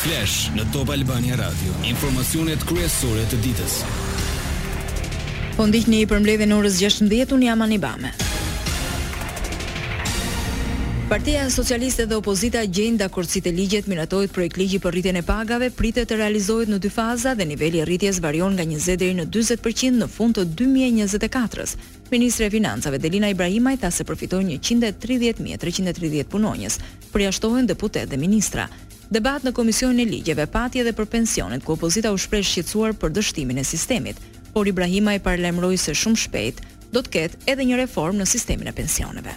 Flash në Top Albania Radio, informacionet kryesore të ditës. Po ndiqni përmbledhjen e orës 16 unë jam Anibame. Partia Socialiste dhe opozita gjejnë dakordësi te ligjet, miratohet projektligji për rritjen e pagave, pritet të realizohet në dy faza dhe niveli i rritjes varion nga 20 deri në 40% në fund të 2024-s. Ministrja e Financave, Delina Ibrahimaj tha se përfitojnë njëqind e tridhjetë mijë e treqind e tridhjetë punonjës, përjashtohen deputetë dhe ministra. Debat në Komisionin e Ligjeve pati edhe për pensionet, ku opozita u shpreh e shqetësuar për dështimin e sistemit, por Ibrahimaj paralajmëroi se shumë shpejt do të ketë edhe një reformë në sistemin e pensioneve.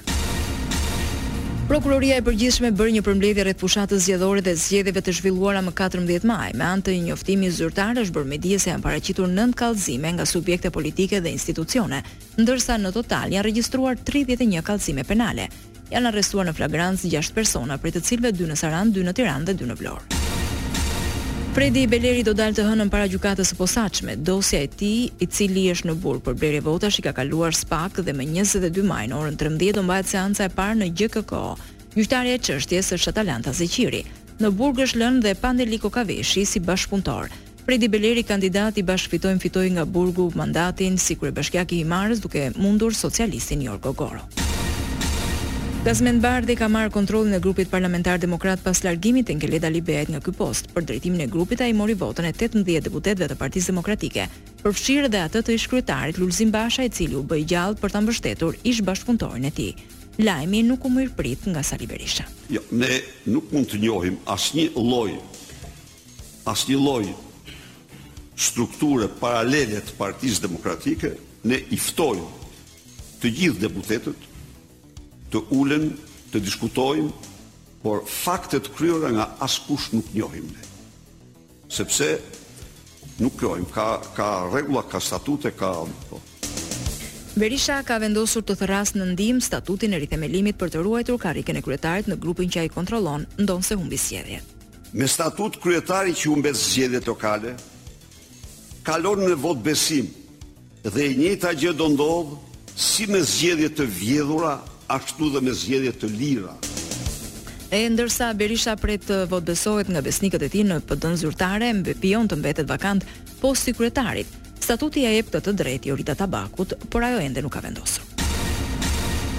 Prokuroria e Përgjithshme bëri një përmbledhje rreth fushatës zgjedhore dhe zgjedhjeve të zhvilluara më katërmbëdhjetë maj. Me anë të një njoftimi zyrtar është bërë me dije se janë paraqitur nëntë kallëzime nga subjekte politike dhe institucione, ndërsa në total janë regjistruar tridhjetë e një kallëzime penale. Janë arrestuar në flagrancë gjashtë persona, prej të cilëve dy në Sarandë, dy në Tiranë dhe dy në Vlorë. Fredi Beleri do dalë të hënën para gjykatës së posaçme. Dosja e tij, i cili është në burg për blerje votash, i ka kaluar SPAK dhe më 22 maj në orën 13 do mbahet seanca e parë në GJKKO. Gjyqtarja e çështjes është Atalanta Zeqiri. Në burg është lënë dhe Pandeli Kokaveshi si bashkëpunëtor. Fredi Beleri kandidat i Bashkë Fitojmë fitoi nga burgu mandatin si kryebashkiak i Himarës duke mundur socialistin Jorgo Goro. Gazmend Bardhi ka marrë kontrollin e grupit parlamentar demokrat pas largimit të Enkelejd Alibeajt nga ky post. Për drejtimin e grupit ai mori votën e tetëmbëdhjetë deputetëve të Partisë Demokratike, përfshirë dhe atë të ish-kryetarit Lulzim Basha i cili u bë i gjallë për ta mbështetur ish-bashkëpunëtorin e tij. Lajmi nuk u mirëprit nga Sali Berisha. Jo, ne nuk mund të njohim asnjë lloj Asnjë lloj strukture paralele të Partisë Demokratike, ne i ftojmë të gjithë deputetët të ulen, të diskutojmë, por fakte të kryera nga askush nuk njohim ne. Sepse nuk njohim, ka ka rregulla, ka statute, ka Berisha ka vendosur të thërrasë në ndihmë statutin e rithemelimit për të ruajtur karrigen e kryetarit në grupin që ai kontrollon, ndonëse humbi zgjedhjet. Me statut kryetari që humbet zgjedhjet lokale kalon në votëbesim dhe e njëjta gjë do ndodhë si me zgjedhje të vjedhura ashtu dhe me zgjedhje të lira. E ndërsa Berisha pret të votëbesohet nga besnikët e tij në PD-në zyrtare, vijon të mbetet vakant posti i kryetarit. Statuti ia jep këtë të drejtë Jorida Tabakut, por ajo ende nuk ka vendosur.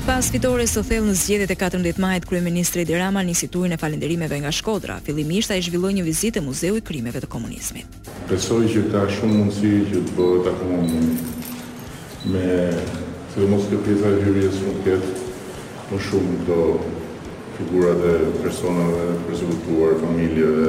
Pas fitores së thellë në zgjedhjet e katërmbëdhjetë majit, kryeministri Edi Rama nisi turin e falënderimeve nga Shkodra. Fillimisht ai zhvilloi një vizitë te Muzeu i Krimeve të Komunizmit. Besoj që ka shumë mundësi që të bëhet akoma më mirë, sidomos kjo pjesa e hyrjes mund të ketë më shumë këto figurat e personave të persekutuar, familjeve,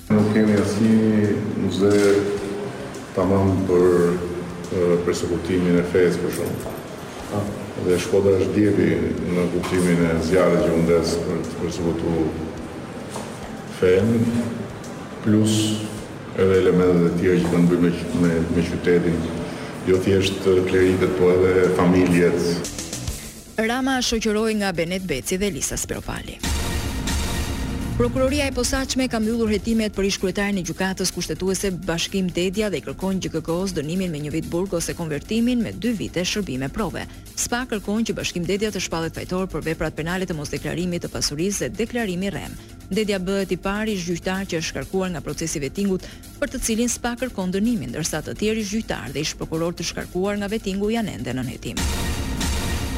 Nuk kemi asnji muze tamam për persekutimin e fesë për shembull. Dhe Shkodra është djepi në kuptimin e zjarrit që u ndez për të persekutu fenë, plus edhe elementet e tjerë që kanë të bëjnë me me qytetin, jo thjesht klerikët, po edhe familjet. Rama shoqërohej nga Benet Beci dhe Lisa Spiropali. Prokuroria e Posaçme ka mbyllur hetimet për ish-kryetarin e Gjykatës Kushtetuese Bashkim Dedja dhe i kërkon GJKKO-së dënimin me një vit burg ose konvertimin me dy vite shërbim prove. SPAK kërkon që Bashkim Dedja të shpallet fajtor për veprat penale të mosdeklarimit të pasurisë dhe deklarimi i rremë. Dedja bëhet i pari ish-gjyqtar që është shkarkuar nga procesi i vettingut për të cilin SPAK kërkon dënimin, ndërsa të tjerë ish-gjyqtarë dhe ish-prokurorë të shkarkuar nga vetingu janë ende nën hetim.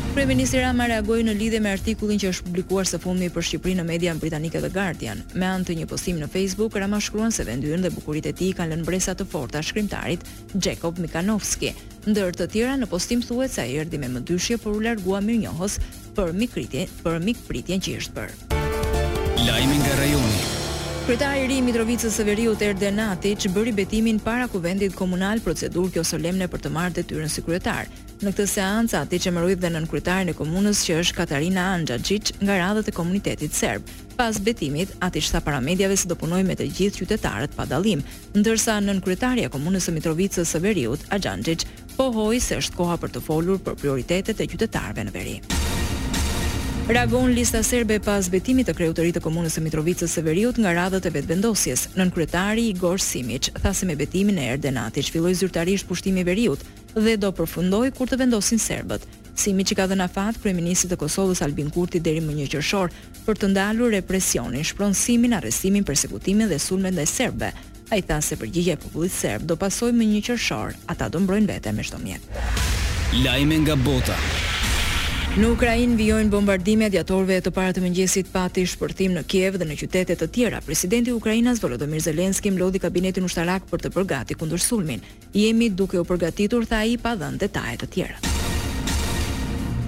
Kryeministri Rama reagoi në lidhje me artikullin që është publikuar së fundmi për Shqipërinë në median britanike The Guardian. Me anë të një postimi në Facebook, Rama shkruan se vendi ynë dhe bukuritë e tij kanë lënë mbresa të forta shkrimtarit Jacob Mikanowski. Ndër të tjera në postim thuhet se ai erdhi me mëdyshje, por u largua mirënjohës për mikpritjen, për mikpritjen që i është bërë. Lajme nga rajoni. Kryetari i ri i Mitrovicës së Veriut, Erden Atiç, bëri betimin para Kuvendit Komunal, procedurë kjo solemne për të marrë detyrën si kryetar. Në këtë seancë, Atiç emëroi dhe nënkryetarin e komunës që është Katarina Axhançiç nga radhët e komunitetit serb. Pas betimit, Atiç tha para mediave se do punojë me të gjithë qytetarët pa dallim, ndërsa nënkryetarja e komunës së Mitrovicës së Veriut, Axhançiç, pohoi se është koha për të folur për prioritetet e qytetarëve në veri. Reagon Lista Serbe pas betimit të kreut të ri të komunës së Mitrovicës së Veriut nga radhët e Vetëvendosjes. Nënkryetari Igor Simiç tha se me betimin e Erden Atiç filloi zyrtarisht pushtimi i veriut dhe do përfundojë kur të vendosin serbët. Simiç i ka dhënë afat kryeministrit të Kosovës Albin Kurti deri më një qershor për të ndalur represionin, shpronësimin, arrestimin, persekutimin dhe sulmet ndaj serbëve, Ai tha se përgjigja e popullit serb do pasojë më një qershor, ata do mbrojnë veten me çdo mjet. Lajme nga bota. Në Ukrainë vijojnë bombardimet, gjatë orëve të para të mëngjesit pati shpërthim në Kiev dhe në qytete të tjera. Presidenti ukrainas Volodymyr Zelensky mblodhi kabinetin ushtarak për të bërë gati kundërsulmin. Jemi duke u përgatitur, tha ai pa dhënë detaje të tjera.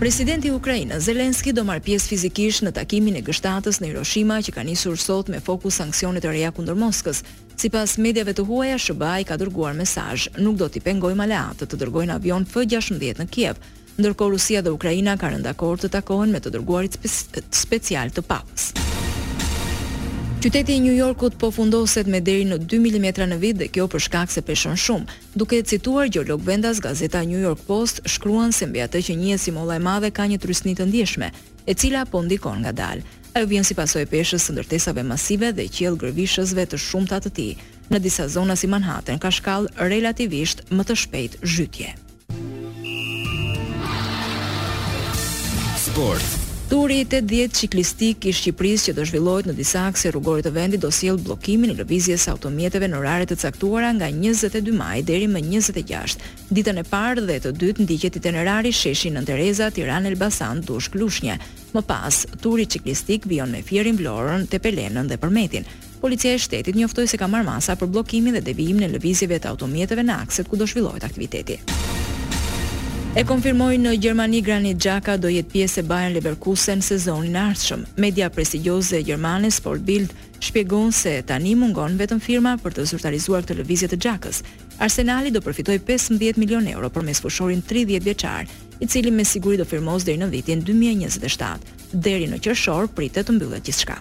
Presidenti i Ukrainës, Zelensky do marrë pjesë fizikisht në takimin e G shtatës në Hiroshima që ka nisur sot me fokus sanksione të reja kundër Moskës. Sipas mediave të huaja, SHBA i ka dërguar mesazh, Nuk do t'i pengojmë aleatët të dërgojnë avionë F gjashtëmbëdhjetë në Kiev. Ndërkohë Rusia dhe Ukraina kanë rënë dakord të takohen me të dërguarit special të Papës. Qyteti i Nju Jorkut po fundoset me deri në dy milimetra në vit dhe kjo për shkak se peshon shumë. Duke cituar gjeologë vendas, gazeta New York Post shkruan se mbi atë që njihet si Molla e Madhe ka një trysni të ndjeshme, e cila po ndikon ngadalë. Ajo vjen si pasojë e peshës së ndërtesave masive dhe qiellgërvishtësve të shumta të tij. Në disa zona si Manhattan ka shkallë relativisht më të shpejtë zhytje. Sport. Turi i 80 çiklistik i Shqipërisë që do zhvillohet në disa akse rrugore të vendit do sjellë bllokimin e lëvizjes së automjeteve në orare të caktuara nga 22 maj deri më 26. Ditën e parë dhe të dytë ndiqet itenerari sheshi Nënë Tereza, Tiranë Elbasan, Dushk Lushnje. Më pas, turi çiklistik vijon me Fierin Vlorën, Tepelenën dhe Përmetin. Policia e Shtetit njoftoi se ka marrë masa për bllokimin dhe devijimin e lëvizjeve të automjeteve në akset ku do zhvillohet aktiviteti. E konfirmojnë në Gjermani Granit Xhaka do jetë pjesë e Bayern Leverkusen sezonin e ardhshëm. Media prestigjioze gjermane Sport Bild shpjegon se tani mungon vetëm firma për të zyrtarizuar këtë lëvizje të Xhakës. Arsenali do përfitojë pesëmbëdhjetë milionë euro për mesfushorin tridhjetë vjeçar, i cili me siguri do firmosë deri në vitin dy mijë e njëzet e shtatë. Deri në qershor pritet të mbyllet gjithçka.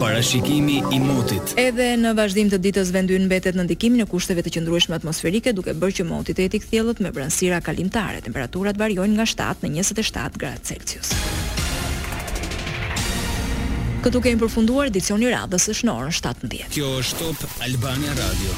Parashikimi i motit. Edhe në vazhdim të ditës vendi ynë mbetet në ndikimin e kushteve të qëndrueshme atmosferike, duke bërë që moti të jetë i kthjellët me vranësira kalimtare. Temperaturat variojnë nga shtatë në njëzet e shtatë gradë Celsius. Këtu kemi përfunduar edicioni i radhës është në orën shtatëmbëdhjetë. Kjo është Top Albania Radio.